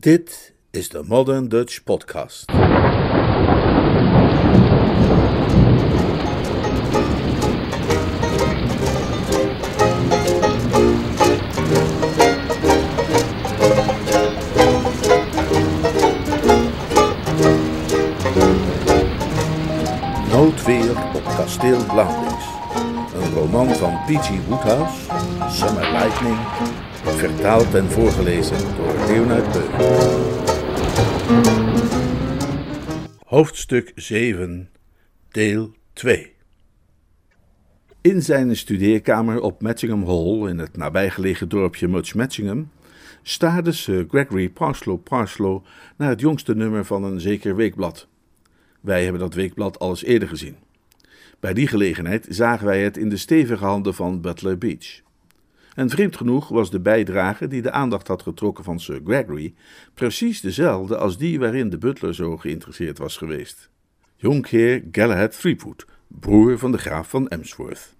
Dit is de Modern Dutch Podcast. Noodweer op kasteel Blauwdings. Een roman van P.G. Woodhouse, Summer Lightning, vertaald en voorgelezen door Leonard Beuk. Hoofdstuk 7, deel 2 In zijn studeerkamer op Matchingham Hall in het nabijgelegen dorpje Much Matchingham staarde Sir Gregory Parslow Parslow naar het jongste nummer van een zeker weekblad. Wij hebben dat weekblad al eens eerder gezien. Bij die gelegenheid zagen wij het in de stevige handen van Butler Beach. En vreemd genoeg was de bijdrage die de aandacht had getrokken van Sir Gregory precies dezelfde als die waarin de butler zo geïnteresseerd was geweest. Jonkheer Galahad Threepwood, broer van de graaf van Emsworth.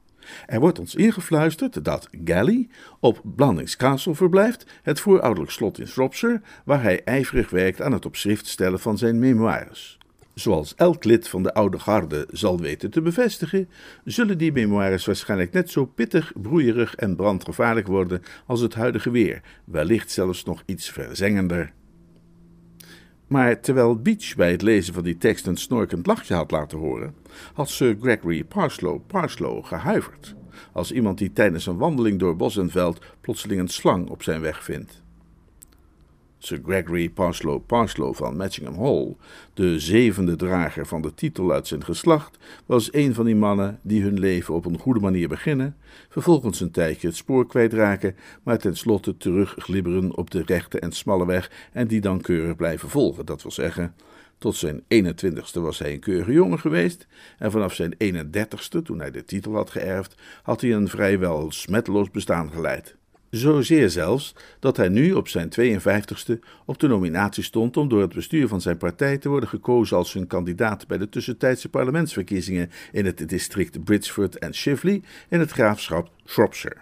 Er wordt ons ingefluisterd dat Gally op Blandings Castle verblijft, het voorouderlijk slot in Shropshire, waar hij ijverig werkt aan het op schrift stellen van zijn memoires. Zoals elk lid van de oude garde zal weten te bevestigen, zullen die memoires waarschijnlijk net zo pittig, broeierig en brandgevaarlijk worden als het huidige weer, wellicht zelfs nog iets verzengender. Maar terwijl Beach bij het lezen van die tekst een snorkend lachje had laten horen, had Sir Gregory Parslow Parslow gehuiverd, als iemand die tijdens een wandeling door bos en veld plotseling een slang op zijn weg vindt. Sir Gregory Parslow Parslow van Matchingham Hall, de zevende drager van de titel uit zijn geslacht, was een van die mannen die hun leven op een goede manier beginnen, vervolgens een tijdje het spoor kwijtraken, maar tenslotte terugglibberen op de rechte en smalle weg en die dan keurig blijven volgen. Dat wil zeggen, tot zijn 21ste was hij een keurige jongen geweest, en vanaf zijn 31ste, toen hij de titel had geërfd, had hij een vrijwel smetteloos bestaan geleid. Zozeer zelfs dat hij nu op zijn 52ste op de nominatie stond om door het bestuur van zijn partij te worden gekozen als zijn kandidaat bij de tussentijdse parlementsverkiezingen in het district Bridgeford en Shively in het graafschap Shropshire.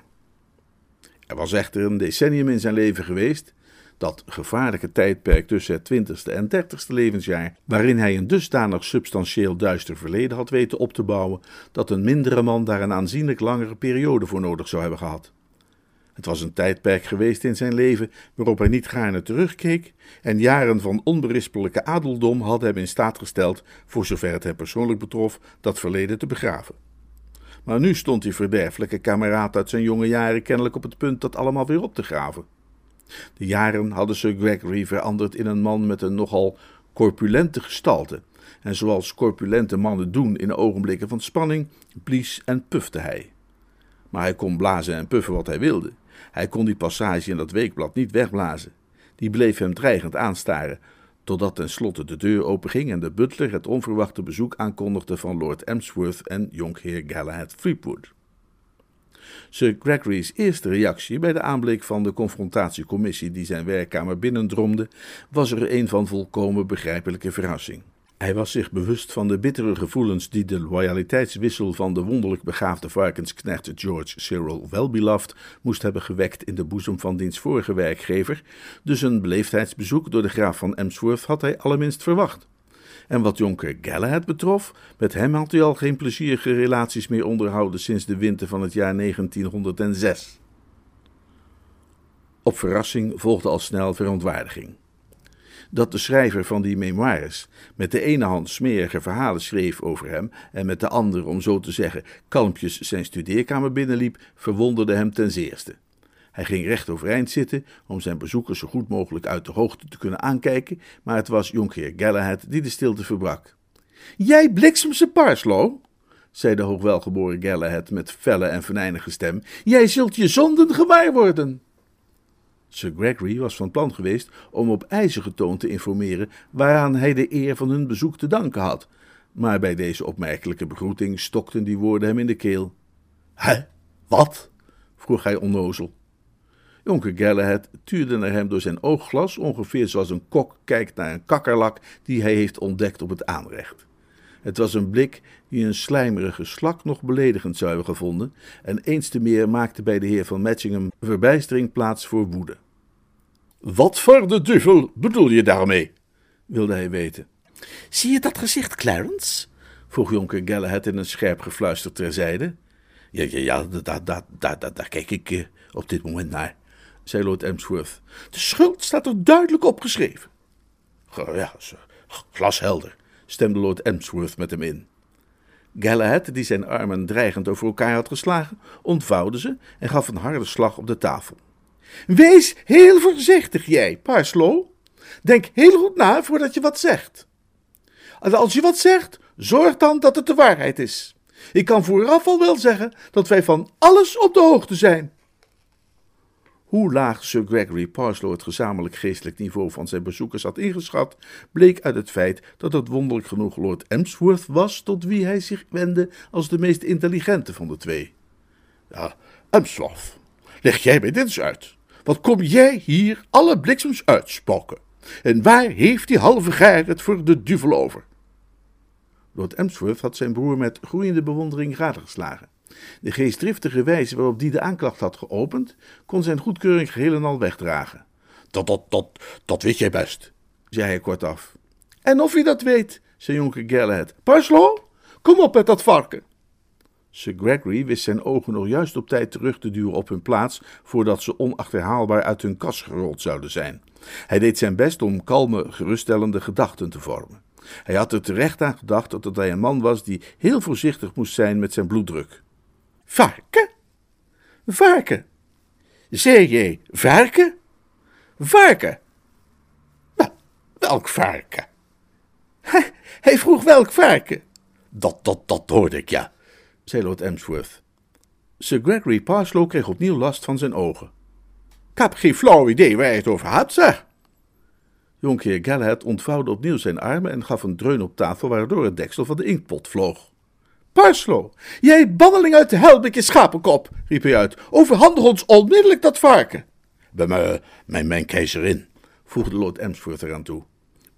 Er was echter een decennium in zijn leven geweest, dat gevaarlijke tijdperk tussen het 20ste en 30ste levensjaar, waarin hij een dusdanig substantieel duister verleden had weten op te bouwen, dat een mindere man daar een aanzienlijk langere periode voor nodig zou hebben gehad. Het was een tijdperk geweest in zijn leven waarop hij niet gaarne terugkeek, en jaren van onberispelijke adeldom hadden hem in staat gesteld, voor zover het hem persoonlijk betrof, dat verleden te begraven. Maar nu stond die verderfelijke kameraad uit zijn jonge jaren kennelijk op het punt dat allemaal weer op te graven. De jaren hadden Sir Gregory veranderd in een man met een nogal corpulente gestalte, en zoals corpulente mannen doen in ogenblikken van spanning, blies en pufte hij. Maar hij kon blazen en puffen wat hij wilde. Hij kon die passage in dat weekblad niet wegblazen. Die bleef hem dreigend aanstaren, totdat tenslotte de deur openging en de butler het onverwachte bezoek aankondigde van Lord Emsworth en jonkheer Galahad Threepwood. Sir Gregory's eerste reactie bij de aanblik van de confrontatiecommissie die zijn werkkamer binnendromde, was er een van volkomen begrijpelijke verrassing. Hij was zich bewust van de bittere gevoelens die de loyaliteitswissel van de wonderlijk begaafde varkensknecht George Cyril Wellbeloved moest hebben gewekt in de boezem van diens vorige werkgever, dus een beleefdheidsbezoek door de graaf van Emsworth had hij allerminst verwacht. En wat jonker Galahad betrof, met hem had hij al geen plezierige relaties meer onderhouden sinds de winter van het jaar 1906. Op verrassing volgde al snel verontwaardiging dat de schrijver van die memoires met de ene hand smerige verhalen schreef over hem en met de andere, om zo te zeggen, kalmpjes zijn studeerkamer binnenliep, verwonderde hem ten zeerste. Hij ging recht overeind zitten om zijn bezoekers zo goed mogelijk uit de hoogte te kunnen aankijken, maar het was jonkheer Galahad die de stilte verbrak. Jij bliksemse Parslow, zei de hoogwelgeboren Galahad met felle en venijnige stem, jij zult je zonden gewaar worden. Sir Gregory was van plan geweest om op ijzige toon te informeren waaraan hij de eer van hun bezoek te danken had, maar bij deze opmerkelijke begroeting stokten die woorden hem in de keel. Hè? Wat? vroeg hij onnozel. Jonker Galahad tuurde naar hem door zijn oogglas, ongeveer zoals een kok kijkt naar een kakkerlak die hij heeft ontdekt op het aanrecht. Het was een blik die een slijmerige slak nog beledigend zou hebben gevonden, en eens te meer maakte bij de heer van Matchingham verbijstering plaats voor woede. Wat voor de duivel bedoel je daarmee? wilde hij weten. Zie je dat gezicht, Clarence? vroeg jonker Galahad in een scherp gefluister terzijde. Ja, ja, ja, daar, daar, daar, daar kijk ik eh, op dit moment naar, zei Lord Emsworth. De schuld staat er duidelijk op geschreven. Ja, glashelder, stemde Lord Emsworth met hem in. Galahad, die zijn armen dreigend over elkaar had geslagen, ontvouwde ze en gaf een harde slag op de tafel. Wees heel voorzichtig, jij, Parslow. Denk heel goed na voordat je wat zegt. Als je wat zegt, zorg dan dat het de waarheid is. Ik kan vooraf al wel zeggen dat wij van alles op de hoogte zijn. Hoe laag Sir Gregory Parslow het gezamenlijk geestelijk niveau van zijn bezoekers had ingeschat, bleek uit het feit dat het wonderlijk genoeg Lord Emsworth was tot wie hij zich wendde als de meest intelligente van de twee. Ja, Emsworth, leg jij mij dit eens uit. Wat kom jij hier alle bliksems uitspoken? En waar heeft die halve gaar het voor de duvel over? Lord Emsworth had zijn broer met groeiende bewondering gadegeslagen. De geestdriftige wijze waarop die de aanklacht had geopend, kon zijn goedkeuring geheel en al wegdragen. Dat, dat, dat, dat weet jij best, zei hij kortaf. En of je dat weet, zei jonker Galahad. Parslow, kom op met dat varken. Sir Gregory wist zijn ogen nog juist op tijd terug te duwen op hun plaats, voordat ze onachterhaalbaar uit hun kas gerold zouden zijn. Hij deed zijn best om kalme, geruststellende gedachten te vormen. Hij had er terecht aan gedacht dat hij een man was die heel voorzichtig moest zijn met zijn bloeddruk. Varken? Varken? Zeg je varken? Varken? Nou, welk varken? Hij vroeg welk varken? Dat, dat, dat hoorde ik, ja, zei Lord Emsworth. Sir Gregory Parslow kreeg opnieuw last van zijn ogen. Ik heb geen flauw idee waar je het over hebt, zeg. Jonkheer Galahad ontvouwde opnieuw zijn armen en gaf een dreun op tafel, waardoor het deksel van de inktpot vloog. Parslow, jij banneling uit de hel met je schapenkop, riep hij uit. Overhandig ons onmiddellijk dat varken. Bij mijn, mijn, mijn keizerin, voegde Lord Emsworth eraan toe.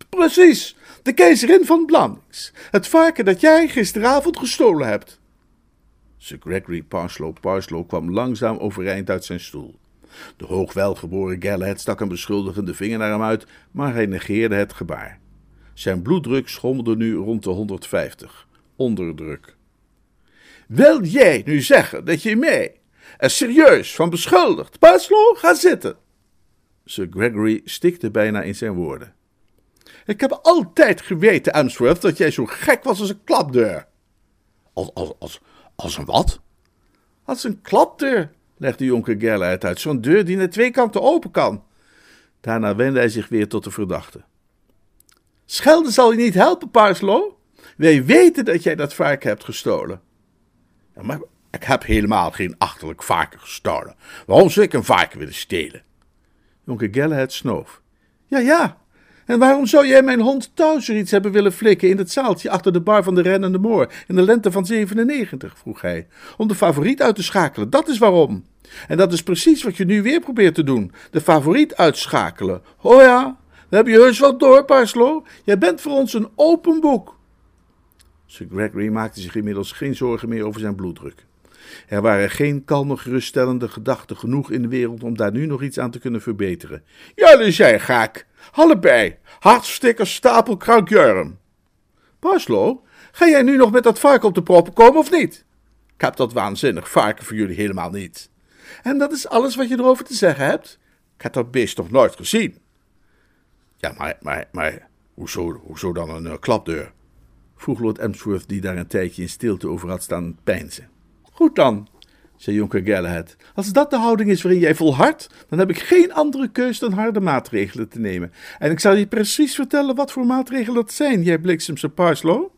Precies, de keizerin van Blamings. Het varken dat jij gisteravond gestolen hebt. Sir Gregory Parslow Parslow kwam langzaam overeind uit zijn stoel. De hoogwelgeboren Galahad stak een beschuldigende vinger naar hem uit, maar hij negeerde het gebaar. Zijn bloeddruk schommelde nu rond de 150. Onderdruk. Wil jij nu zeggen dat je mij er serieus van beschuldigt? Parslow, ga zitten. Sir Gregory stikte bijna in zijn woorden. Ik heb altijd geweten, Amsworth, dat jij zo gek was als een klapdeur. Als, als, als, als een wat? Als een klapdeur, legde jonker Gerleit uit. Zo'n deur die naar twee kanten open kan. Daarna wendde hij zich weer tot de verdachte. Schelden zal je niet helpen, Parslow. Wij weten dat jij dat varken hebt gestolen. Ja, maar ik heb helemaal geen achterlijk varken gestolen. Waarom zou ik een varken willen stelen? Jonker Galahad snoof. Ja, ja. En waarom zou jij mijn hond Towser iets hebben willen flikken in het zaaltje achter de bar van de Rennende Moor in de lente van 97? vroeg hij. Om de favoriet uit te schakelen, dat is waarom. En dat is precies wat je nu weer probeert te doen: de favoriet uitschakelen. Oh ja, we hebben je heus wat door, Parslow. Jij bent voor ons een open boek. Sir Gregory maakte zich inmiddels geen zorgen meer over zijn bloeddruk. Er waren geen kalme, geruststellende gedachten genoeg in de wereld om daar nu nog iets aan te kunnen verbeteren. Jullie zijn gek. Allebei. Hartstikke stapel krankjurm. Parslow, ga jij nu nog met dat varken op de proppen komen of niet? Ik heb dat waanzinnig varken voor jullie helemaal niet. En dat is alles wat je erover te zeggen hebt? Ik heb dat beest nog nooit gezien. Ja, maar, maar, maar, hoezo, hoezo dan een uh, klapdeur? Vroeg Lord Emsworth, die daar een tijdje in stilte over had staan peinzen. Goed dan, zei jonker Galahad. Als dat de houding is waarin jij volhardt, dan heb ik geen andere keus dan harde maatregelen te nemen. En ik zal je precies vertellen wat voor maatregelen dat zijn, jij bliksemse Parslow.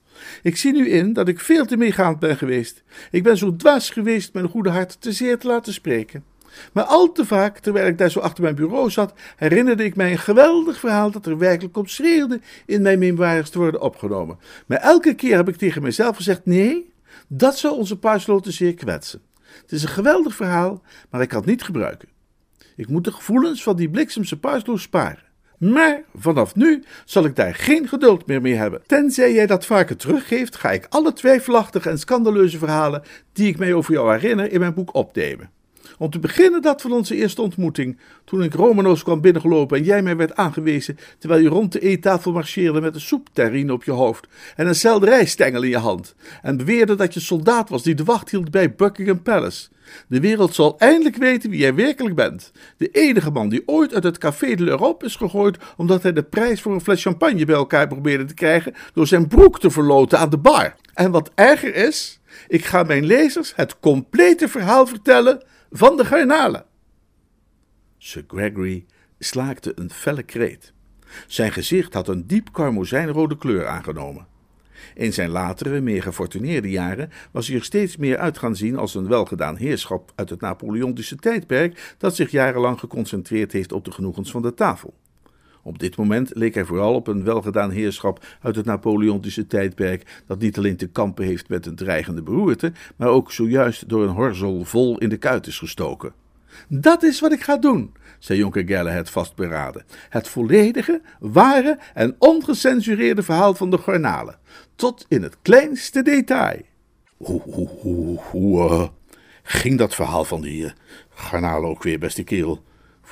Ik zie nu in dat ik veel te meegaand ben geweest. Ik ben zo dwaas geweest mijn goede hart te zeer te laten spreken. Maar al te vaak, terwijl ik daar zo achter mijn bureau zat, herinnerde ik mij een geweldig verhaal dat er werkelijk op schreeuwde in mijn memoires te worden opgenomen. Maar elke keer heb ik tegen mezelf gezegd: nee, dat zou onze Parslow te zeer kwetsen. Het is een geweldig verhaal, maar ik kan het niet gebruiken. Ik moet de gevoelens van die bliksemse Parslow sparen. Maar vanaf nu zal ik daar geen geduld meer mee hebben. Tenzij jij dat varken teruggeeft, ga ik alle twijfelachtige en scandaleuze verhalen die ik mij over jou herinner in mijn boek opnemen. Om te beginnen dat van onze eerste ontmoeting, toen ik Romano's kwam binnengelopen en jij mij werd aangewezen terwijl je rond de eettafel marcheerde met een soepterrine op je hoofd en een selderijstengel in je hand en beweerde dat je soldaat was die de wacht hield bij Buckingham Palace. De wereld zal eindelijk weten wie jij werkelijk bent. De enige man die ooit uit het Café de l'Europe is gegooid omdat hij de prijs voor een fles champagne bij elkaar probeerde te krijgen door zijn broek te verloten aan de bar. En wat erger is, ik ga mijn lezers het complete verhaal vertellen van de garnalen. Sir Gregory slaakte een felle kreet. Zijn gezicht had een diep karmozijnrode kleur aangenomen. In zijn latere, meer gefortuneerde jaren was hij er steeds meer uit gaan zien als een welgedaan heerschap uit het Napoleontische tijdperk dat zich jarenlang geconcentreerd heeft op de genoegens van de tafel. Op dit moment leek hij vooral op een welgedaan heerschap uit het Napoleontische tijdperk, dat niet alleen te kampen heeft met een dreigende beroerte, maar ook zojuist door een horzel vol in de kuit is gestoken. Dat is wat ik ga doen, zei jonker Galahad vastberaden. Het volledige, ware en ongecensureerde verhaal van de garnalen, tot in het kleinste detail. Hoe, hoe, hoe, hoe uh, ging dat verhaal van die uh, garnalen ook weer, beste kerel?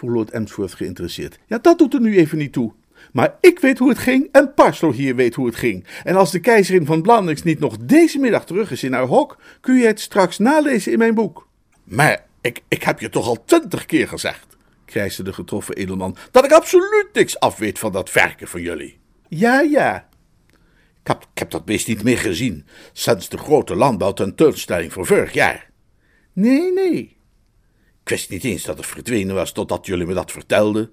Vroeg Lord Emsworth geïnteresseerd. Ja, dat doet er nu even niet toe. Maar ik weet hoe het ging en Parslow hier weet hoe het ging. En als de keizerin van Blandings niet nog deze middag terug is in haar hok, kun je het straks nalezen in mijn boek. Maar ik, ik heb je toch al twintig keer gezegd, krijste de getroffen edelman, dat ik absoluut niks afweet van dat werken van jullie. Ja, ja. Ik heb, ik heb dat beest niet meer gezien sinds de grote landbouwtentoonstelling van vorig jaar. Nee, nee. Wist niet eens dat het verdwenen was totdat jullie me dat vertelden.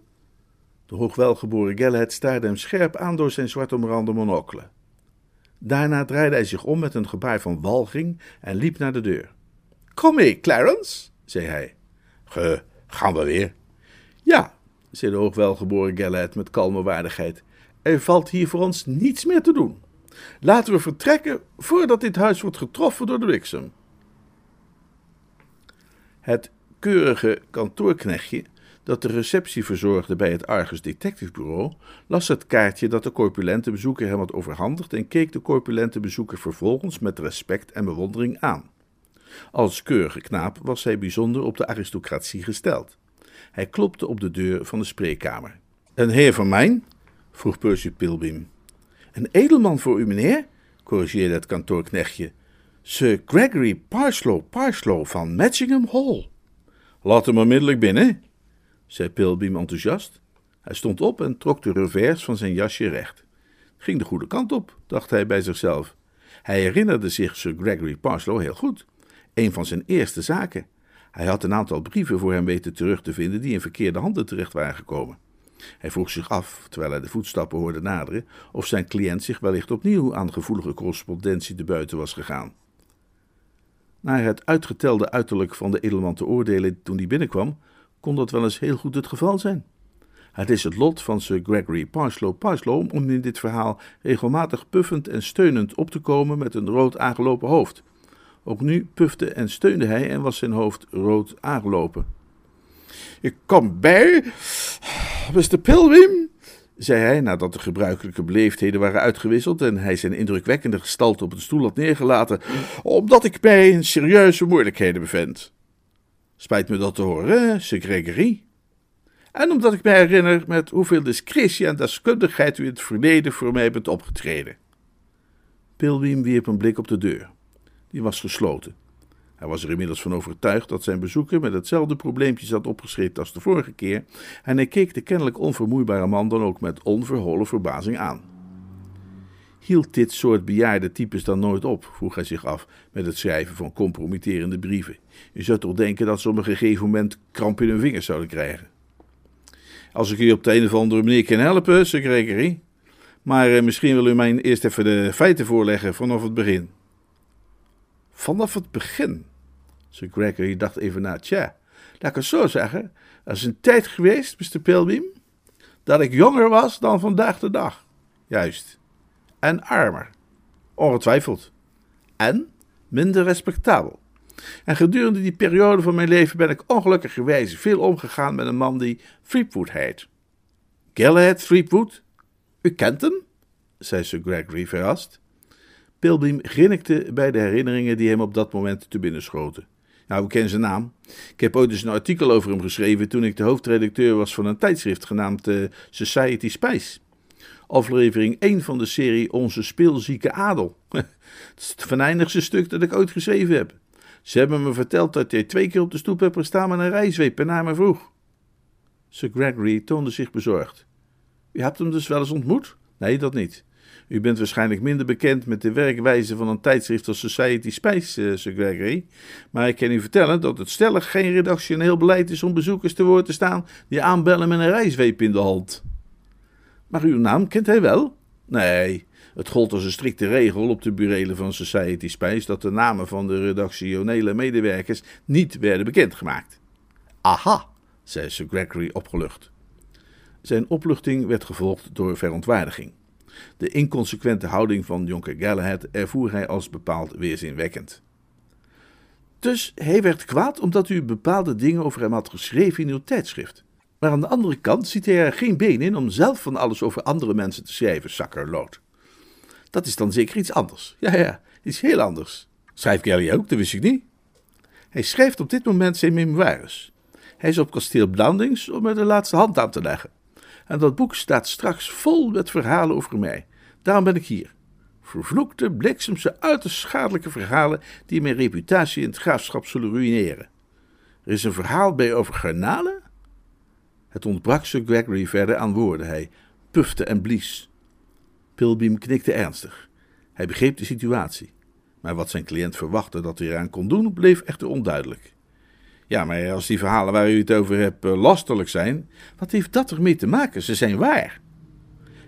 De hoogwelgeboren Galahad staarde hem scherp aan door zijn zwart omrande monocle. Daarna draaide hij zich om met een gebaar van walging en liep naar de deur. Kom mee, Clarence, zei hij. Ge, gaan we weer? Ja, zei de hoogwelgeboren Galahad met kalme waardigheid. Er valt hier voor ons niets meer te doen. Laten we vertrekken voordat dit huis wordt getroffen door de bliksem. Het keurige kantoorknechtje dat de receptie verzorgde bij het Argus Detective Bureau, las het kaartje dat de corpulente bezoeker hem had overhandigd en keek de corpulente bezoeker vervolgens met respect en bewondering aan. Als keurige knaap was hij bijzonder op de aristocratie gesteld. Hij klopte op de deur van de spreekkamer. Een heer van mijn? vroeg Percy Pilbeam. Een edelman voor u, meneer, corrigeerde het kantoorknechtje. Sir Gregory Parslow Parslow van Matchingham Hall. Laat hem onmiddellijk binnen, zei Pilbeam enthousiast. Hij stond op en trok de revers van zijn jasje recht. Ging de goede kant op, dacht hij bij zichzelf. Hij herinnerde zich Sir Gregory Parslow heel goed. Een van zijn eerste zaken. Hij had een aantal brieven voor hem weten terug te vinden die in verkeerde handen terecht waren gekomen. Hij vroeg zich af, terwijl hij de voetstappen hoorde naderen, of zijn cliënt zich wellicht opnieuw aan gevoelige correspondentie te buiten was gegaan. Naar het uitgetelde uiterlijk van de edelman te oordelen toen hij binnenkwam, kon dat wel eens heel goed het geval zijn. Het is het lot van Sir Gregory Parslow Parslow om in dit verhaal regelmatig puffend en steunend op te komen met een rood aangelopen hoofd. Ook nu pufte en steunde hij en was zijn hoofd rood aangelopen. Ik kom bij, Mr. Pilgrim, zei hij nadat de gebruikelijke beleefdheden waren uitgewisseld en hij zijn indrukwekkende gestalte op een stoel had neergelaten, omdat ik mij in serieuze moeilijkheden bevind. Spijt me dat te horen, Sir Gregory. En omdat ik mij herinner met hoeveel discretie en deskundigheid u in het verleden voor mij bent opgetreden. Pilbeam wierp een blik op de deur. Die was gesloten. Hij was er inmiddels van overtuigd dat zijn bezoeker met hetzelfde probleempje zat opgeschreven als de vorige keer, en hij keek de kennelijk onvermoeibare man dan ook met onverholen verbazing aan. Hield dit soort bejaarde types dan nooit op, vroeg hij zich af, met het schrijven van compromitterende brieven. Je zou toch denken dat ze op een gegeven moment kramp in hun vingers zouden krijgen. Als ik u op de een of andere manier kan helpen, Sir Gregory. Maar eh, misschien wil u mij eerst even de feiten voorleggen vanaf het begin. Vanaf het begin? Sir Gregory dacht even na. Tja, laat ik het zo zeggen. Er is een tijd geweest, Mr. Pilbeam, dat ik jonger was dan vandaag de dag. Juist. En armer. Ongetwijfeld. En minder respectabel. En gedurende die periode van mijn leven ben ik ongelukkigerwijs veel omgegaan met een man die Threepwood heet. Galahad Threepwood? U kent hem? zei Sir Gregory verrast. Pilbeam grinnikte bij de herinneringen die hem op dat moment te binnen schoten. Nou, we kennen zijn naam. Ik heb ooit eens een artikel over hem geschreven toen ik de hoofdredacteur was van een tijdschrift genaamd uh, Society Spice. Aflevering 1 van de serie Onze Speelzieke Adel. het is het stuk dat ik ooit geschreven heb. Ze hebben me verteld dat jij twee keer op de stoep hebt gestaan met een rijzweep en naar me vroeg. Sir Gregory toonde zich bezorgd. U hebt hem dus wel eens ontmoet? Nee, dat niet. U bent waarschijnlijk minder bekend met de werkwijze van een tijdschrift als Society Spice, uh, Sir Gregory. Maar ik kan u vertellen dat het stellig geen redactioneel beleid is om bezoekers te woord te staan die aanbellen met een rijzweep in de hand. Maar uw naam kent hij wel? Nee, het gold als een strikte regel op de burelen van Society Spice dat de namen van de redactionele medewerkers niet werden bekendgemaakt. Aha, zei Sir Gregory opgelucht. Zijn opluchting werd gevolgd door verontwaardiging. De inconsequente houding van jonker Galahad ervoer hij als bepaald weerzinwekkend. Dus hij werd kwaad omdat u bepaalde dingen over hem had geschreven in uw tijdschrift. Maar aan de andere kant ziet hij er geen been in om zelf van alles over andere mensen te schrijven, zakkerlood. Dat is dan zeker iets anders. Ja, ja, iets heel anders. Schrijft Gally ook, dat wist ik niet. Hij schrijft op dit moment zijn memoires. Hij is op kasteel Blandings om er de laatste hand aan te leggen. En dat boek staat straks vol met verhalen over mij. Daarom ben ik hier. Vervloekte, bliksemse, uiterst schadelijke verhalen die mijn reputatie in het graafschap zullen ruïneren. Er is een verhaal bij over garnalen? Het ontbrak Sir Gregory verder aan woorden. Hij pufte en blies. Pilbeam knikte ernstig. Hij begreep de situatie. Maar wat zijn cliënt verwachtte dat hij eraan kon doen, bleef echter onduidelijk. Ja, maar als die verhalen waar u het over hebt uh, lastelijk zijn, wat heeft dat ermee te maken? Ze zijn waar.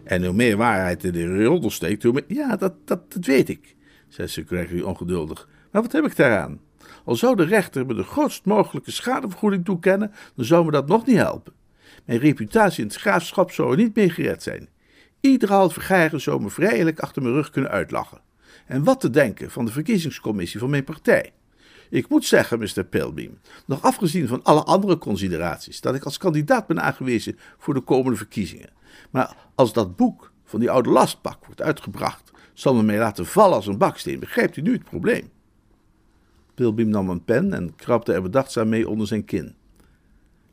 En hoe meer waarheid in de roddel steekt, hoe meer... Ja, dat, dat, dat weet ik, zei Sir Gregory ongeduldig. Maar wat heb ik daaraan? Al zou de rechter me de grootst mogelijke schadevergoeding toekennen, dan zou me dat nog niet helpen. Mijn reputatie in het graafschap zou er niet mee gered zijn. Ieder half vergaren zou me vrijelijk achter mijn rug kunnen uitlachen. En wat te denken van de verkiezingscommissie van mijn partij? Ik moet zeggen, Mr. Pilbeam, nog afgezien van alle andere consideraties, dat ik als kandidaat ben aangewezen voor de komende verkiezingen. Maar als dat boek van die oude lastpak wordt uitgebracht, zal men mij laten vallen als een baksteen. Begrijpt u nu het probleem? Pilbeam nam een pen en krabde er bedachtzaam mee onder zijn kin.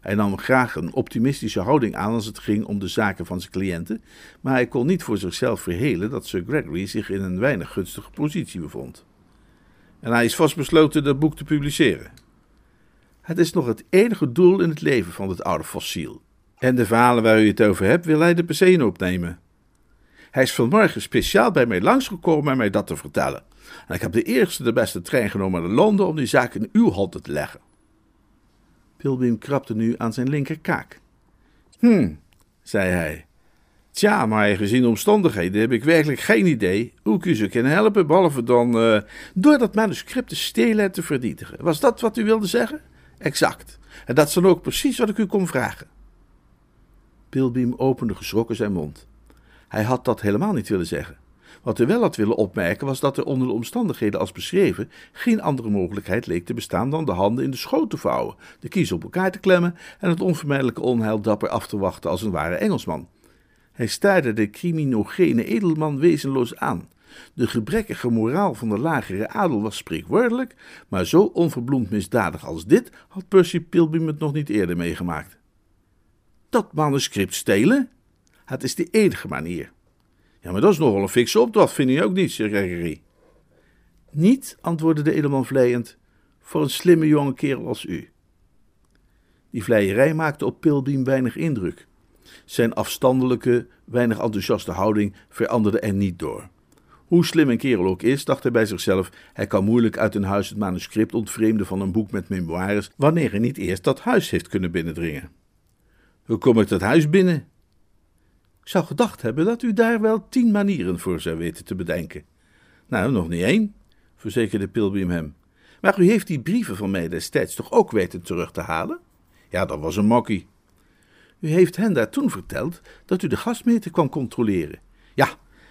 Hij nam graag een optimistische houding aan als het ging om de zaken van zijn cliënten, maar hij kon niet voor zichzelf verhelen dat Sir Gregory zich in een weinig gunstige positie bevond. En hij is vastbesloten dat boek te publiceren. Het is nog het enige doel in het leven van het oude fossiel. En de verhalen waar u het over hebt, wil hij de persoon opnemen. Hij is vanmorgen speciaal bij mij langsgekomen om mij dat te vertellen. En ik heb de eerste de beste trein genomen naar Londen om die zaak in uw handen te leggen. Pilbeam krabde nu aan zijn linkerkaak. Hm, zei hij. Tja, maar gezien de omstandigheden heb ik werkelijk geen idee hoe ik u zou kunnen helpen, behalve dan uh, door dat manuscript te stelen en te vernietigen. Was dat wat u wilde zeggen? Exact. En dat is dan ook precies wat ik u kon vragen. Pilbeam opende geschrokken zijn mond. Hij had dat helemaal niet willen zeggen. Wat hij wel had willen opmerken was dat er onder de omstandigheden als beschreven geen andere mogelijkheid leek te bestaan dan de handen in de schoot te vouwen, de kiezen op elkaar te klemmen en het onvermijdelijke onheil dapper af te wachten als een ware Engelsman. Hij staarde de criminogene edelman wezenloos aan. De gebrekkige moraal van de lagere adel was spreekwoordelijk, maar zo onverbloemd misdadig als dit had Percy Pilbeam het nog niet eerder meegemaakt. Dat manuscript stelen? Het is de enige manier. Ja, maar dat is nogal een fikse opdracht, vind je ook niet, Sir Gregory? Niet, antwoordde de edelman vleiend, voor een slimme jonge kerel als u. Die vleierij maakte op Pilbeam weinig indruk. Zijn afstandelijke, weinig enthousiaste houding veranderde er niet door. Hoe slim een kerel ook is, dacht hij bij zichzelf, hij kan moeilijk uit een huis het manuscript ontvreemden van een boek met memoires, wanneer hij niet eerst dat huis heeft kunnen binnendringen. Hoe kom ik dat huis binnen? Ik zou gedacht hebben dat u daar wel tien manieren voor zou weten te bedenken. Nou, nog niet één, verzekerde Pilbeam hem. Maar u heeft die brieven van mij destijds toch ook weten terug te halen? Ja, dat was een mokkie. U heeft hen daar toen verteld dat u de gasmeter kwam controleren. Ja,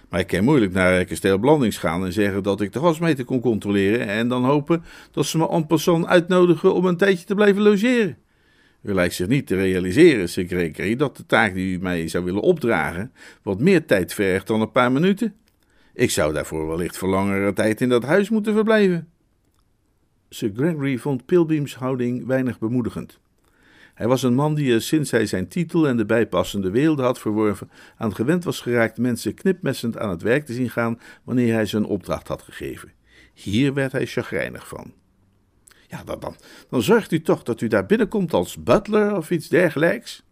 maar ik kan moeilijk naar kasteel Blandings gaan en zeggen dat ik de gasmeter kon controleren en dan hopen dat ze me en persoon uitnodigen om een tijdje te blijven logeren. U lijkt zich niet te realiseren, Sir Gregory, dat de taak die u mij zou willen opdragen wat meer tijd vergt dan een paar minuten. Ik zou daarvoor wellicht voor langere tijd in dat huis moeten verblijven. Sir Gregory vond Pilbeams houding weinig bemoedigend. Hij was een man die er sinds hij zijn titel en de bijpassende weelde had verworven, aan gewend was geraakt mensen knipmessend aan het werk te zien gaan wanneer hij een opdracht had gegeven. Hier werd hij chagrijnig van. Ja, dan, dan, dan zorgt u toch dat u daar binnenkomt als butler of iets dergelijks?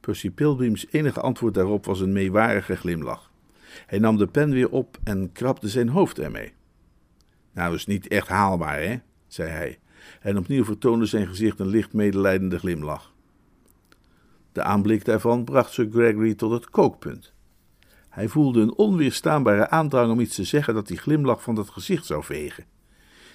Percy Pilbeams enige antwoord daarop was een meewarige glimlach. Hij nam de pen weer op en krabde zijn hoofd ermee. Nou, is niet echt haalbaar, hè? zei hij, en opnieuw vertoonde zijn gezicht een licht medelijdende glimlach. De aanblik daarvan bracht Sir Gregory tot het kookpunt. Hij voelde een onweerstaanbare aandrang om iets te zeggen dat die glimlach van het gezicht zou vegen.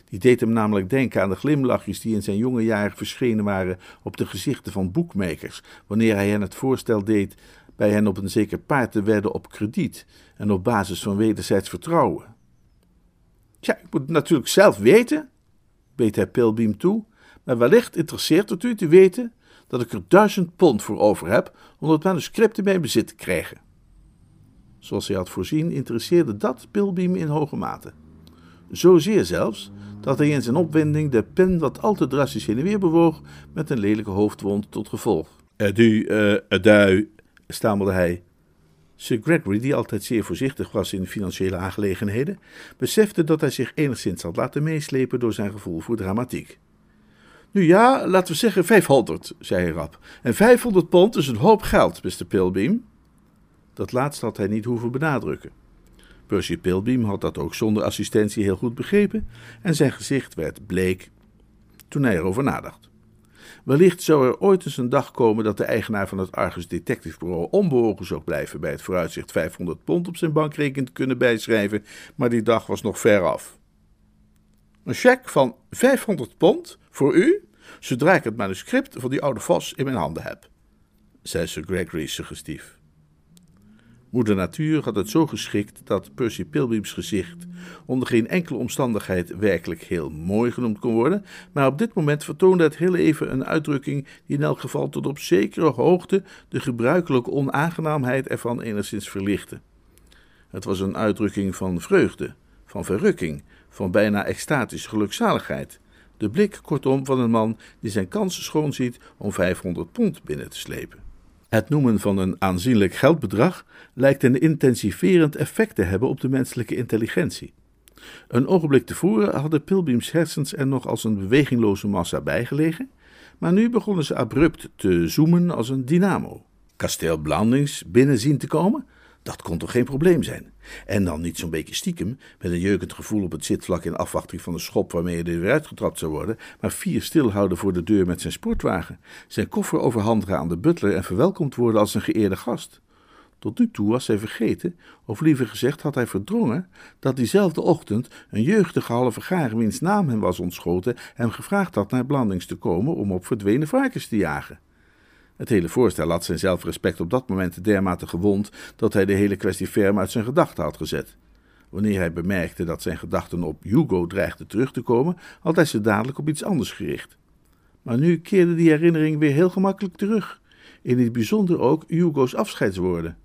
Die deed hem namelijk denken aan de glimlachjes die in zijn jonge jaren verschenen waren op de gezichten van boekmakers, wanneer hij hen het voorstel deed bij hen op een zeker paard te wedden op krediet en op basis van wederzijds vertrouwen. Tja, ik moet het natuurlijk zelf weten, beet hij Pilbeam toe, maar wellicht interesseert het u te weten dat ik er duizend pond voor over heb om het manuscript in mijn bezit te krijgen. Zoals hij had voorzien, interesseerde dat Pilbeam in hoge mate. Zozeer zelfs dat hij in zijn opwinding de pen wat al te drastisch heen en weer bewoog, met een lelijke hoofdwond tot gevolg. Adu, uh, adu, stamelde hij. Sir Gregory, die altijd zeer voorzichtig was in financiële aangelegenheden, besefte dat hij zich enigszins had laten meeslepen door zijn gevoel voor dramatiek. Nu ja, laten we zeggen 500, zei hij rap. En 500 pond is een hoop geld, Mr. Pilbeam. Dat laatste had hij niet hoeven benadrukken. Percy Pilbeam had dat ook zonder assistentie heel goed begrepen en zijn gezicht werd bleek toen hij erover nadacht. Wellicht zou er ooit eens een dag komen dat de eigenaar van het Argus Detective Bureau onbewogen zou blijven bij het vooruitzicht 500 pond op zijn bankrekening te kunnen bijschrijven, maar die dag was nog ver af. Een cheque van 500 pond voor u, zodra ik het manuscript van die oude vos in mijn handen heb, zei Sir Gregory suggestief. Moeder Natuur had het zo geschikt dat Percy Pilbeams gezicht onder geen enkele omstandigheid werkelijk heel mooi genoemd kon worden, maar op dit moment vertoonde het heel even een uitdrukking die in elk geval tot op zekere hoogte de gebruikelijke onaangenaamheid ervan enigszins verlichtte. Het was een uitdrukking van vreugde, van verrukking, van bijna extatische gelukzaligheid. De blik, kortom, van een man die zijn kansen schoon ziet om 500 pond binnen te slepen. Het noemen van een aanzienlijk geldbedrag lijkt een intensiverend effect te hebben op de menselijke intelligentie. Een ogenblik tevoren hadden Pilbeams hersens er nog als een bewegingloze massa bijgelegen, maar nu begonnen ze abrupt te zoomen als een dynamo. Kasteel Blandings binnen zien te komen, dat kon toch geen probleem zijn? En dan niet zo'n beetje stiekem, met een jeukend gevoel op het zitvlak in afwachting van de schop waarmee hij er weer uitgetrapt zou worden, maar vier stilhouden voor de deur met zijn sportwagen, zijn koffer overhandigen aan de butler en verwelkomd worden als een geëerde gast. Tot nu toe was hij vergeten, of liever gezegd had hij verdrongen, dat diezelfde ochtend een jeugdige halve garen wiens naam hem was ontschoten hem gevraagd had naar Blandings te komen om op verdwenen varkens te jagen. Het hele voorstel had zijn zelfrespect op dat moment dermate gewond dat hij de hele kwestie ferm uit zijn gedachten had gezet. Wanneer hij bemerkte dat zijn gedachten op Hugo dreigden terug te komen, had hij ze dadelijk op iets anders gericht. Maar nu keerde die herinnering weer heel gemakkelijk terug, in het bijzonder ook Hugo's afscheidswoorden.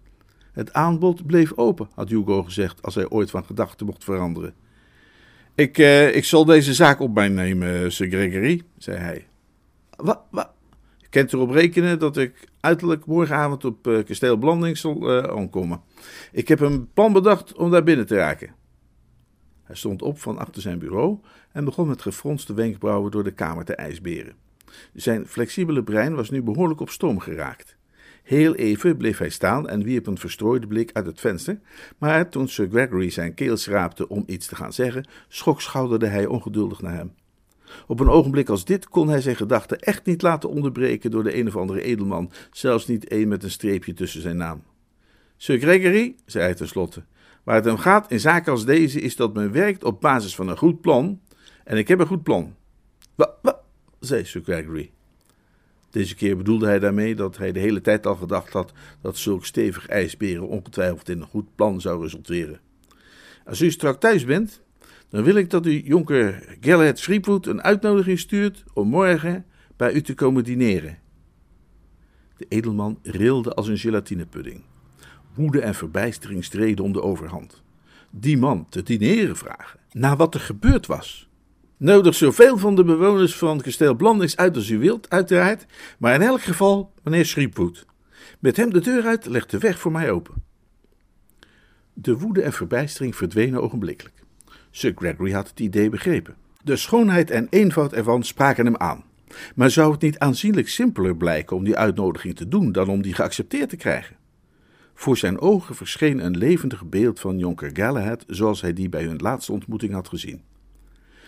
Het aanbod bleef open, had Hugo gezegd, als hij ooit van gedachten mocht veranderen. Ik, eh, ik zal deze zaak op mij nemen, Sir Gregory, zei hij. Wat, wat, kent erop rekenen dat ik uiterlijk morgenavond op uh, kasteel Blanding zal uh, aankomen. Ik heb een plan bedacht om daar binnen te raken. Hij stond op van achter zijn bureau en begon met gefronste wenkbrauwen door de kamer te ijsberen. Zijn flexibele brein was nu behoorlijk op stoom geraakt. Heel even bleef hij staan en wierp een verstrooide blik uit het venster, maar toen Sir Gregory zijn keel schraapte om iets te gaan zeggen, schokschouderde hij ongeduldig naar hem. Op een ogenblik als dit kon hij zijn gedachten echt niet laten onderbreken door de een of andere edelman, zelfs niet één met een streepje tussen zijn naam. Sir Gregory, zei hij tenslotte, waar het om gaat in zaken als deze is dat men werkt op basis van een goed plan, en ik heb een goed plan. Wat, wat, zei Sir Gregory. Deze keer bedoelde hij daarmee dat hij de hele tijd al gedacht had dat zulk stevig ijsberen ongetwijfeld in een goed plan zou resulteren. Als u strak thuis bent, dan wil ik dat u jonker Gellert Schriepwood een uitnodiging stuurt om morgen bij u te komen dineren. De edelman rilde als een gelatinepudding. Woede en verbijstering streden om de overhand. Die man te dineren vragen, na wat er gebeurd was. Nodig zoveel van de bewoners van kasteel Blandings uit als u wilt, uiteraard, maar in elk geval meneer Schriepwood. Met hem de deur uit legt de weg voor mij open. De woede en verbijstering verdwenen ogenblikkelijk. Sir Gregory had het idee begrepen. De schoonheid en eenvoud ervan spraken hem aan. Maar zou het niet aanzienlijk simpeler blijken om die uitnodiging te doen dan om die geaccepteerd te krijgen? Voor zijn ogen verscheen een levendig beeld van jonker Galahad zoals hij die bij hun laatste ontmoeting had gezien.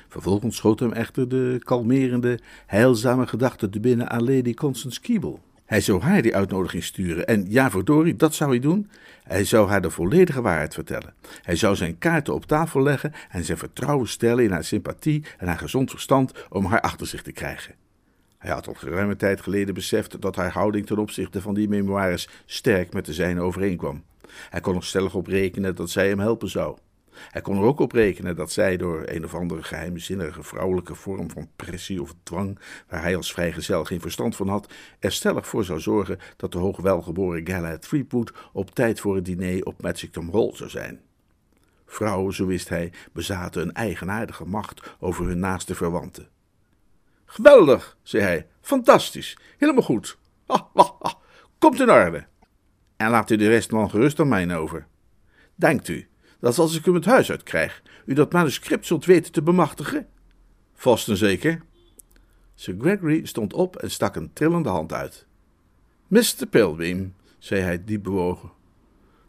Vervolgens schoot hem echter de kalmerende, heilzame gedachte te binnen aan Lady Constance Keeble. Hij zou haar die uitnodiging sturen en ja, verdorie, dat zou hij doen. Hij zou haar de volledige waarheid vertellen. Hij zou zijn kaarten op tafel leggen en zijn vertrouwen stellen in haar sympathie en haar gezond verstand om haar achter zich te krijgen. Hij had al geruime tijd geleden beseft dat haar houding ten opzichte van die memoires sterk met de zijne overeenkwam. Hij kon er stellig op rekenen dat zij hem helpen zou. Hij kon er ook op rekenen dat zij door een of andere geheimzinnige vrouwelijke vorm van pressie of dwang, waar hij als vrijgezel geen verstand van had, er stellig voor zou zorgen dat de hoogwelgeboren Galahad Threepwood op tijd voor het diner op Matchington Hall zou zijn. Vrouwen, zo wist hij, bezaten een eigenaardige macht over hun naaste verwanten. Geweldig, zei hij, fantastisch, helemaal goed. Ha, ha, ha. Komt in orde. En laat u de rest dan gerust aan mij over. Denkt u dat als ik hem het huis uit krijg, u dat manuscript zult weten te bemachtigen? Vast en zeker. Sir Gregory stond op en stak een trillende hand uit. Mr. Pilbeam, zei hij diep bewogen,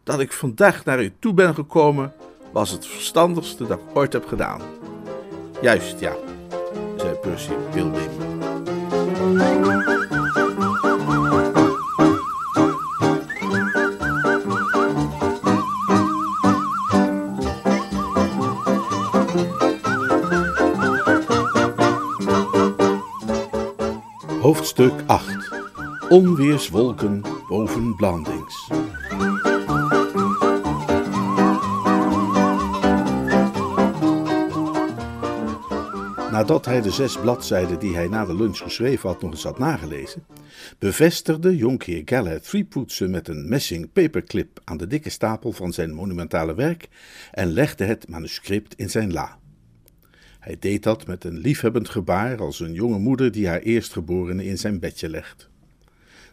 dat ik vandaag naar u toe ben gekomen, was het verstandigste dat ik ooit heb gedaan. Juist, ja, zei Percy Pilbeam. Hoofdstuk 8 Onweerswolken boven Blandings. Nadat hij de zes bladzijden die hij na de lunch geschreven had nog eens had nagelezen, bevestigde jonkheer Galahad Threepwood ze met een messing paperclip aan de dikke stapel van zijn monumentale werk en legde het manuscript in zijn la. Hij deed dat met een liefhebbend gebaar als een jonge moeder die haar eerstgeborene in zijn bedje legt.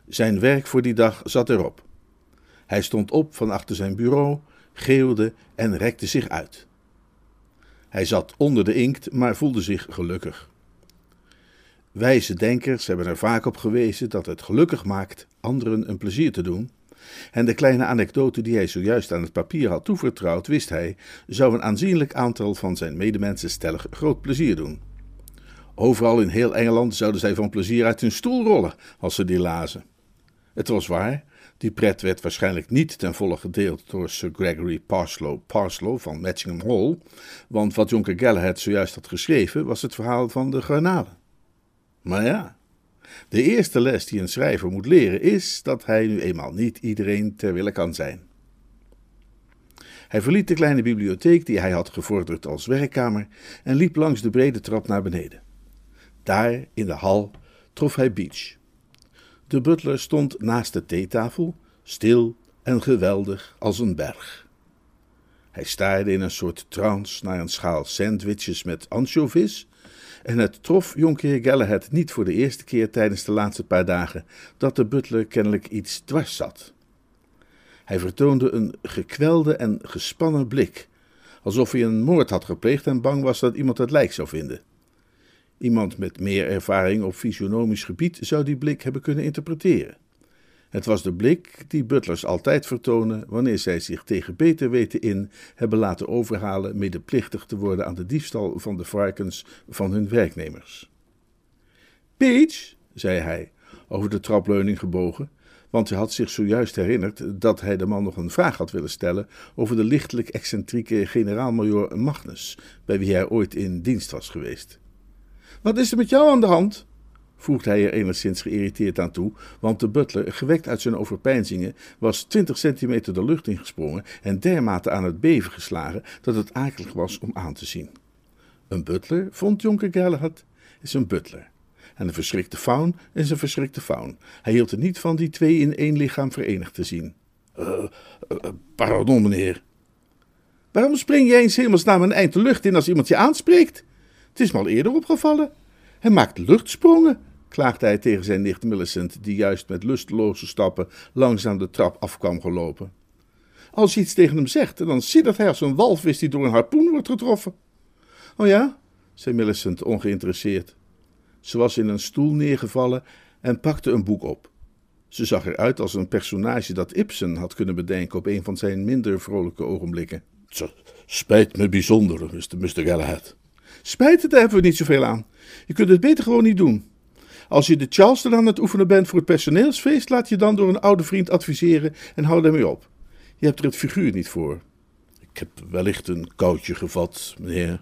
Zijn werk voor die dag zat erop. Hij stond op van achter zijn bureau, geeuwde en rekte zich uit. Hij zat onder de inkt, maar voelde zich gelukkig. Wijze denkers hebben er vaak op gewezen dat het gelukkig maakt anderen een plezier te doen, en de kleine anekdote die hij zojuist aan het papier had toevertrouwd, wist hij, zou een aanzienlijk aantal van zijn medemensen stellig groot plezier doen. Overal in heel Engeland zouden zij van plezier uit hun stoel rollen als ze die lazen. Het was waar, die pret werd waarschijnlijk niet ten volle gedeeld door Sir Gregory Parslow Parslow van Matchingham Hall, want wat Jonker Galahad zojuist had geschreven was het verhaal van de garnalen. Maar ja, de eerste les die een schrijver moet leren is dat hij nu eenmaal niet iedereen ter wille kan zijn. Hij verliet de kleine bibliotheek die hij had gevorderd als werkkamer en liep langs de brede trap naar beneden. Daar, in de hal, trof hij Beach. De butler stond naast de theetafel, stil en geweldig als een berg. Hij staarde in een soort trance naar een schaal sandwiches met anchovies en het trof jonkheer Galahad niet voor de eerste keer tijdens de laatste paar dagen dat de butler kennelijk iets dwars zat. Hij vertoonde een gekwelde en gespannen blik, alsof hij een moord had gepleegd en bang was dat iemand het lijk zou vinden. Iemand met meer ervaring op fysionomisch gebied zou die blik hebben kunnen interpreteren. Het was de blik die butlers altijd vertonen wanneer zij zich tegen beter weten in hebben laten overhalen medeplichtig te worden aan de diefstal van de varkens van hun werknemers. Peach, zei hij, over de trapleuning gebogen, want hij had zich zojuist herinnerd dat hij de man nog een vraag had willen stellen over de lichtelijk excentrieke generaal-majoor Magnus, bij wie hij ooit in dienst was geweest. Wat is er met jou aan de hand? Voegde hij er enigszins geïrriteerd aan toe, want de butler, gewekt uit zijn overpeinzingen, was twintig centimeter de lucht ingesprongen en dermate aan het beven geslagen dat het akelig was om aan te zien. Een butler, vond jonker Galahad, is een butler. En een verschrikte faun is een verschrikte faun. Hij hield er niet van die twee in één lichaam verenigd te zien. Uh, pardon, meneer. Waarom spring jij eens hemelsnaam een eind de lucht in als iemand je aanspreekt? Het is me al eerder opgevallen. Hij maakt luchtsprongen, klaagde hij tegen zijn nicht Millicent, die juist met lusteloze stappen langzaam de trap afkwam gelopen. Als je iets tegen hem zegt, dan siddert hij als een walvis die door een harpoen wordt getroffen. Oh ja, zei Millicent ongeïnteresseerd. Ze was in een stoel neergevallen en pakte een boek op. Ze zag eruit als een personage dat Ibsen had kunnen bedenken op een van zijn minder vrolijke ogenblikken. Spijt me bijzonder, Mr. Mr. Galahad. Spijt, daar hebben we niet zoveel aan. Je kunt het beter gewoon niet doen. Als je de Charleston aan het oefenen bent voor het personeelsfeest, laat je dan door een oude vriend adviseren en hou daarmee op. Je hebt er het figuur niet voor. Ik heb wellicht een koudje gevat, meneer.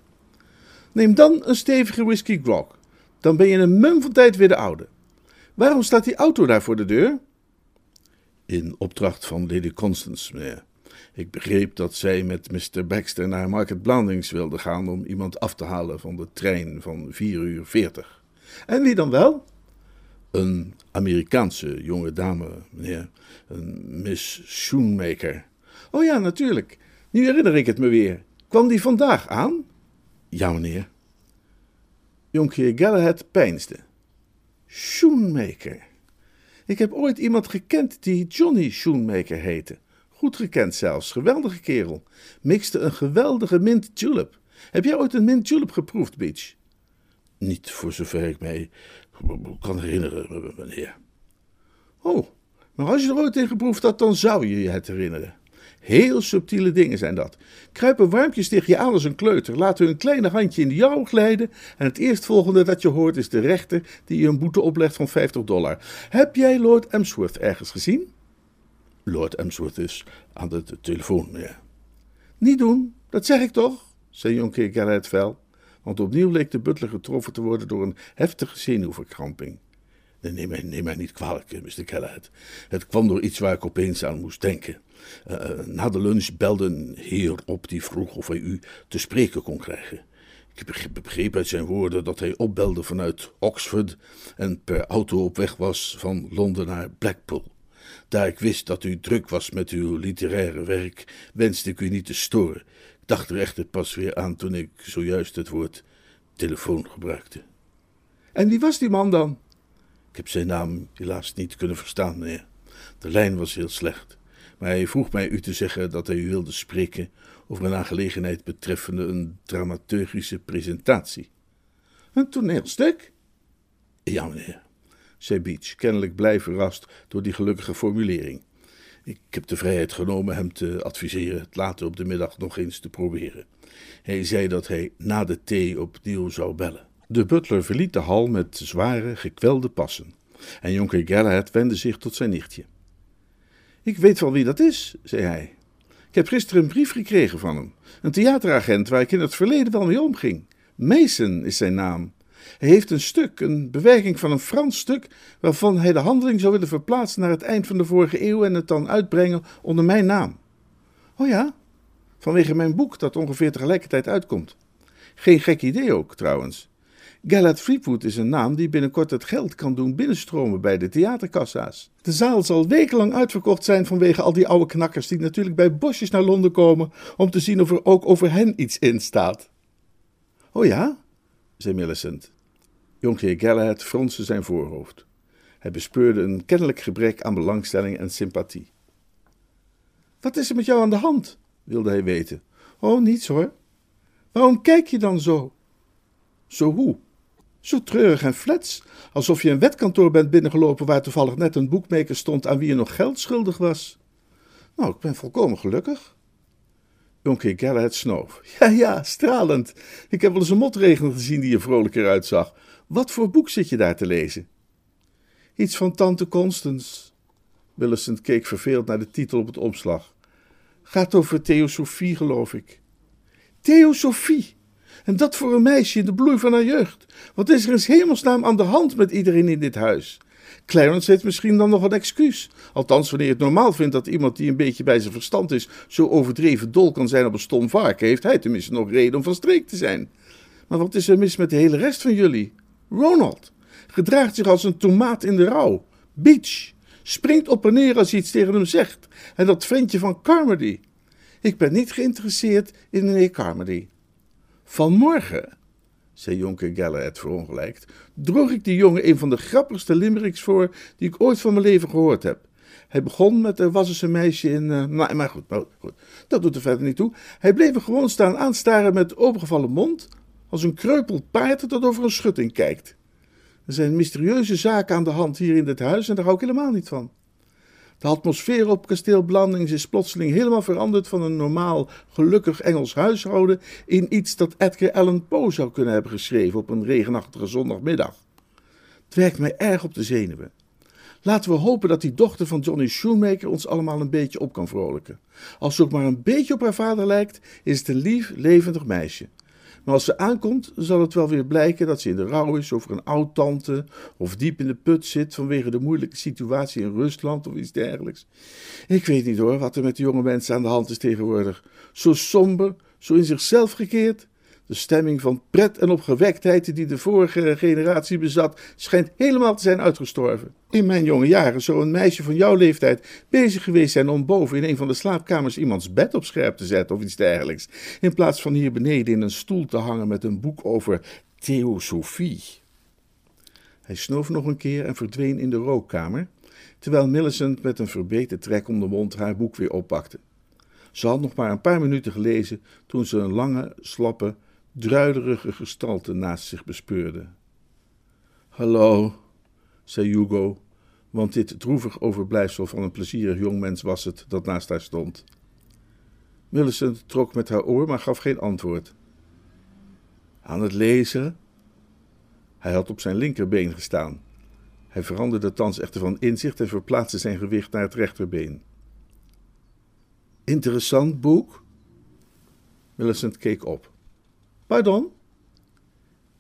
Neem dan een stevige whisky grog. Dan ben je een mum van tijd weer de oude. Waarom staat die auto daar voor de deur? In opdracht van Lady Constance, meneer. Ik begreep dat zij met Mr. Baxter naar Market Blandings wilde gaan om iemand af te halen van de trein van 4 uur 40. En wie dan wel? Een Amerikaanse jonge dame, meneer. Een Miss Schoenmaker. Oh ja, natuurlijk. Nu herinner ik het me weer. Kwam die vandaag aan? Ja, meneer. Jonkheer Galahad peinsde. Schoenmaker. Ik heb ooit iemand gekend die Johnny Schoenmaker heette. Goed gekend zelfs, geweldige kerel. Mixte een geweldige mint julep. Heb jij ooit een mint julep geproefd, Beach? Niet voor zover ik mij kan herinneren, meneer. Oh, maar als je er ooit in geproefd had, dan zou je je het herinneren. Heel subtiele dingen zijn dat. Kruipen warmpjes tegen je aan als een kleuter, laten hun kleine handje in de jouw glijden en het eerstvolgende dat je hoort is de rechter die je een boete oplegt van 50 dollar. Heb jij Lord Emsworth ergens gezien? Lord Emsworth is aan de, telefoon, meneer. Niet doen, dat zeg ik toch, zei jonkheer fel, want opnieuw leek de butler getroffen te worden door een heftige zenuwverkramping. Neem mij, neem mij niet kwalijk, Mr. Galahad. Het kwam door iets waar ik opeens aan moest denken. Uh, na de lunch belde een heer op die vroeg of hij u te spreken kon krijgen. Ik begreep uit zijn woorden dat hij opbelde vanuit Oxford en per auto op weg was van Londen naar Blackpool. Daar ik wist dat u druk was met uw literaire werk, wenste ik u niet te storen. Dacht er echter pas weer aan toen ik zojuist het woord telefoon gebruikte. En wie was die man dan? Ik heb zijn naam helaas niet kunnen verstaan, meneer. De lijn was heel slecht. Maar hij vroeg mij u te zeggen dat hij u wilde spreken over een aangelegenheid betreffende een dramaturgische presentatie. Een toneelstuk? Ja, meneer, zei Beach, kennelijk blij verrast door die gelukkige formulering. Ik heb de vrijheid genomen hem te adviseren het later op de middag nog eens te proberen. Hij zei dat hij na de thee opnieuw zou bellen. De butler verliet de hal met zware, gekwelde passen. En jonker Galahad wendde zich tot zijn nichtje. Ik weet wel wie dat is, zei hij. Ik heb gisteren een brief gekregen van hem. Een theateragent waar ik in het verleden wel mee omging. Mason is zijn naam. Hij heeft een stuk, een bewerking van een Frans stuk, waarvan hij de handeling zou willen verplaatsen naar het eind van de vorige eeuw en het dan uitbrengen onder mijn naam. Oh ja, vanwege mijn boek dat ongeveer tegelijkertijd uitkomt. Geen gek idee ook, trouwens. Gellert Fleetwood is een naam die binnenkort het geld kan doen binnenstromen bij de theaterkassa's. De zaal zal wekenlang uitverkocht zijn vanwege al die oude knakkers die natuurlijk bij bosjes naar Londen komen om te zien of er ook over hen iets in staat. Oh ja, zei Millicent. Jonkheer Galahad fronste zijn voorhoofd. Hij bespeurde een kennelijk gebrek aan belangstelling en sympathie. Wat is er met jou aan de hand? wilde hij weten. Oh, niets hoor. Waarom kijk je dan zo? Zo hoe? Zo treurig en flets, alsof je een wetkantoor bent binnengelopen waar toevallig net een boekmaker stond aan wie je nog geld schuldig was. Nou, ik ben volkomen gelukkig. Jonker Galahad snoof. Ja, ja, stralend. Ik heb wel eens een motregen gezien die er vrolijker uitzag. Wat voor boek zit je daar te lezen? Iets van Tante Constance. Millicent keek verveeld naar de titel op het omslag. Gaat over Theosofie, geloof ik. Theosofie! En dat voor een meisje in de bloei van haar jeugd. Wat is er in hemelsnaam aan de hand met iedereen in dit huis? Clarence heeft misschien dan nog een excuus. Althans, wanneer je het normaal vindt dat iemand die een beetje bij zijn verstand is, zo overdreven dol kan zijn op een stom varken, heeft hij tenminste nog reden om van streek te zijn. Maar wat is er mis met de hele rest van jullie? Ronald gedraagt zich als een tomaat in de rouw. Beach springt op en neer als je iets tegen hem zegt. En dat ventje van Carmody. Ik ben niet geïnteresseerd in meneer Carmody. Vanmorgen, zei jonker Galahad verongelijkt, droeg ik die jongen een van de grappigste limericks voor die ik ooit van mijn leven gehoord heb. Hij begon met er was een meisje in. Uh, nou, maar goed, nou, goed, dat doet er verder niet toe. Hij bleef er gewoon staan aanstaren met opengevallen mond, als een kreupel paard dat over een schutting kijkt. Er zijn mysterieuze zaken aan de hand hier in dit huis en daar hou ik helemaal niet van. De atmosfeer op kasteel Blandings is plotseling helemaal veranderd van een normaal, gelukkig Engels huishouden in iets dat Edgar Allan Poe zou kunnen hebben geschreven op een regenachtige zondagmiddag. Het werkt mij erg op de zenuwen. Laten we hopen dat die dochter van Johnny Shoemaker ons allemaal een beetje op kan vrolijken. Als ze ook maar een beetje op haar vader lijkt, is het een lief, levendig meisje. Maar als ze aankomt, zal het wel weer blijken dat ze in de rouw is over een oud-tante of diep in de put zit vanwege de moeilijke situatie in Rusland of iets dergelijks. Ik weet niet hoor wat er met de jonge mensen aan de hand is tegenwoordig. Zo somber, zo in zichzelf gekeerd. De stemming van pret en opgewektheid die de vorige generatie bezat, schijnt helemaal te zijn uitgestorven. In mijn jonge jaren zou een meisje van jouw leeftijd bezig geweest zijn om boven in een van de slaapkamers iemands bed op scherp te zetten of iets dergelijks, in plaats van hier beneden in een stoel te hangen met een boek over theosofie. Hij snoof nog een keer en verdween in de rookkamer, terwijl Millicent met een verbeten trek om de mond haar boek weer oppakte. Ze had nog maar een paar minuten gelezen toen ze een lange, slappe, druilerige gestalte naast zich bespeurde. Hallo, zei Hugo, want dit droevig overblijfsel van een plezierig jongmens was het dat naast haar stond. Millicent trok met haar oor, maar gaf geen antwoord. Aan het lezen? Hij had op zijn linkerbeen gestaan. Hij veranderde thans echter van inzicht en verplaatste zijn gewicht naar het rechterbeen. Interessant boek? Millicent keek op. Pardon?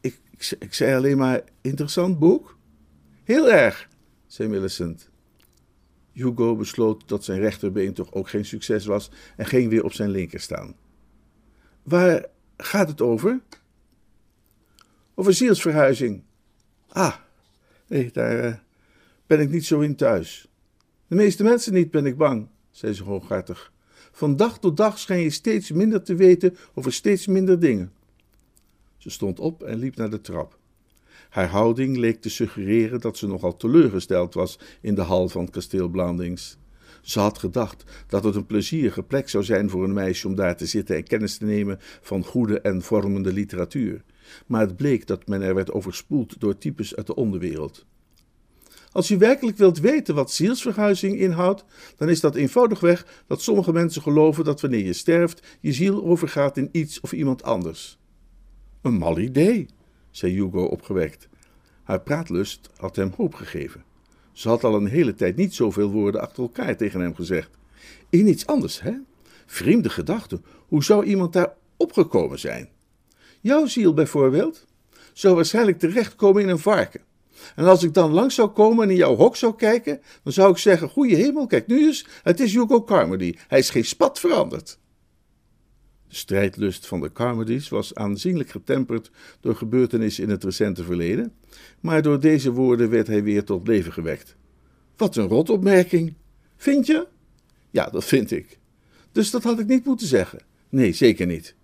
Ik, ik, zei alleen maar interessant boek? Heel erg, zei Millicent. Hugo besloot dat zijn rechterbeen toch ook geen succes was en ging weer op zijn linker staan. Waar gaat het over? Over zielsverhuizing. Ah, nee, daar uh, ben ik niet zo in thuis. De meeste mensen niet, ben ik bang, zei ze hooghartig. Van dag tot dag schijn je steeds minder te weten over steeds minder dingen. Ze stond op en liep naar de trap. Haar houding leek te suggereren dat ze nogal teleurgesteld was in de hal van het kasteel Blandings. Ze had gedacht dat het een plezierige plek zou zijn voor een meisje om daar te zitten en kennis te nemen van goede en vormende literatuur. Maar het bleek dat men er werd overspoeld door types uit de onderwereld. Als je werkelijk wilt weten wat zielsverhuizing inhoudt, dan is dat eenvoudigweg dat sommige mensen geloven dat wanneer je sterft, je ziel overgaat in iets of iemand anders. Een mal idee, zei Hugo opgewekt. Haar praatlust had hem hoop gegeven. Ze had al een hele tijd niet zoveel woorden achter elkaar tegen hem gezegd. In iets anders, hè? Vreemde gedachten. Hoe zou iemand daar opgekomen zijn? Jouw ziel bijvoorbeeld zou waarschijnlijk terechtkomen in een varken. En als ik dan langs zou komen en in jouw hok zou kijken, dan zou ik zeggen: Goeie hemel, kijk nu eens, het is Hugo Carmody. Hij is geen spat veranderd. De strijdlust van de Carmodys was aanzienlijk getemperd door gebeurtenissen in het recente verleden, maar door deze woorden werd hij weer tot leven gewekt. Wat een rotopmerking. Vind je? Ja, dat vind ik. Dus dat had ik niet moeten zeggen. Nee, zeker niet.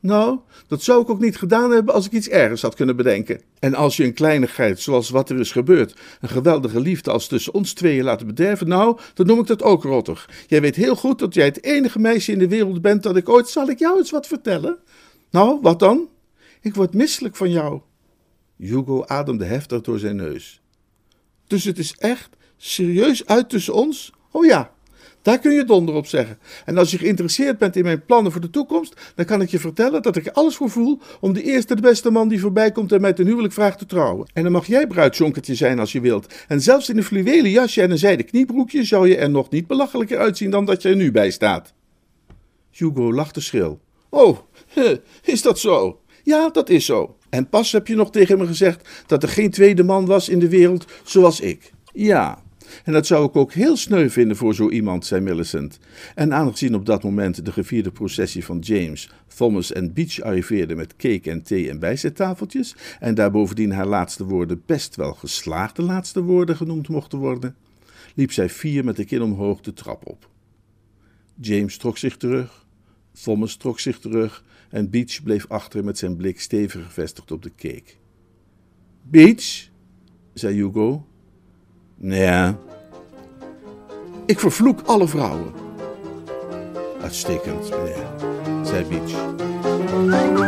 Nou, dat zou ik ook niet gedaan hebben als ik iets ergers had kunnen bedenken. En als je een kleinigheid, zoals wat er is gebeurd, een geweldige liefde als tussen ons tweeën laten bederven, nou, dan noem ik dat ook rottig. Jij weet heel goed dat jij het enige meisje in de wereld bent dat ik ooit. Zal ik jou eens wat vertellen? Nou, wat dan? Ik word misselijk van jou. Hugo ademde heftig door zijn neus. Dus het is echt serieus uit tussen ons? Oh ja, daar kun je donder op zeggen. En als je geïnteresseerd bent in mijn plannen voor de toekomst, dan kan ik je vertellen dat ik er alles voor voel om de eerste de beste man die voorbij komt en mij ten huwelijk vraagt te trouwen. En dan mag jij bruidsjonkertje zijn als je wilt. En zelfs in een fluwelen jasje en een zijden kniebroekje zou je er nog niet belachelijker uitzien dan dat je er nu bij staat. Hugo lachte schril. Oh, is dat zo? Ja, dat is zo. En pas heb je nog tegen me gezegd dat er geen tweede man was in de wereld zoals ik. Ja, en dat zou ik ook heel sneu vinden voor zo iemand, zei Millicent. En aangezien op dat moment de gevierde processie van James, Thomas en Beach arriveerde met cake en thee en bijzettafeltjes, en daar bovendien haar laatste woorden best wel geslaagde laatste woorden genoemd mochten worden, liep zij fier met de kin omhoog de trap op. James trok zich terug, Thomas trok zich terug en Beach bleef achter met zijn blik stevig gevestigd op de cake. Beach, zei Hugo. Ja. Ik vervloek alle vrouwen. Uitstekend, meneer, zei Beach.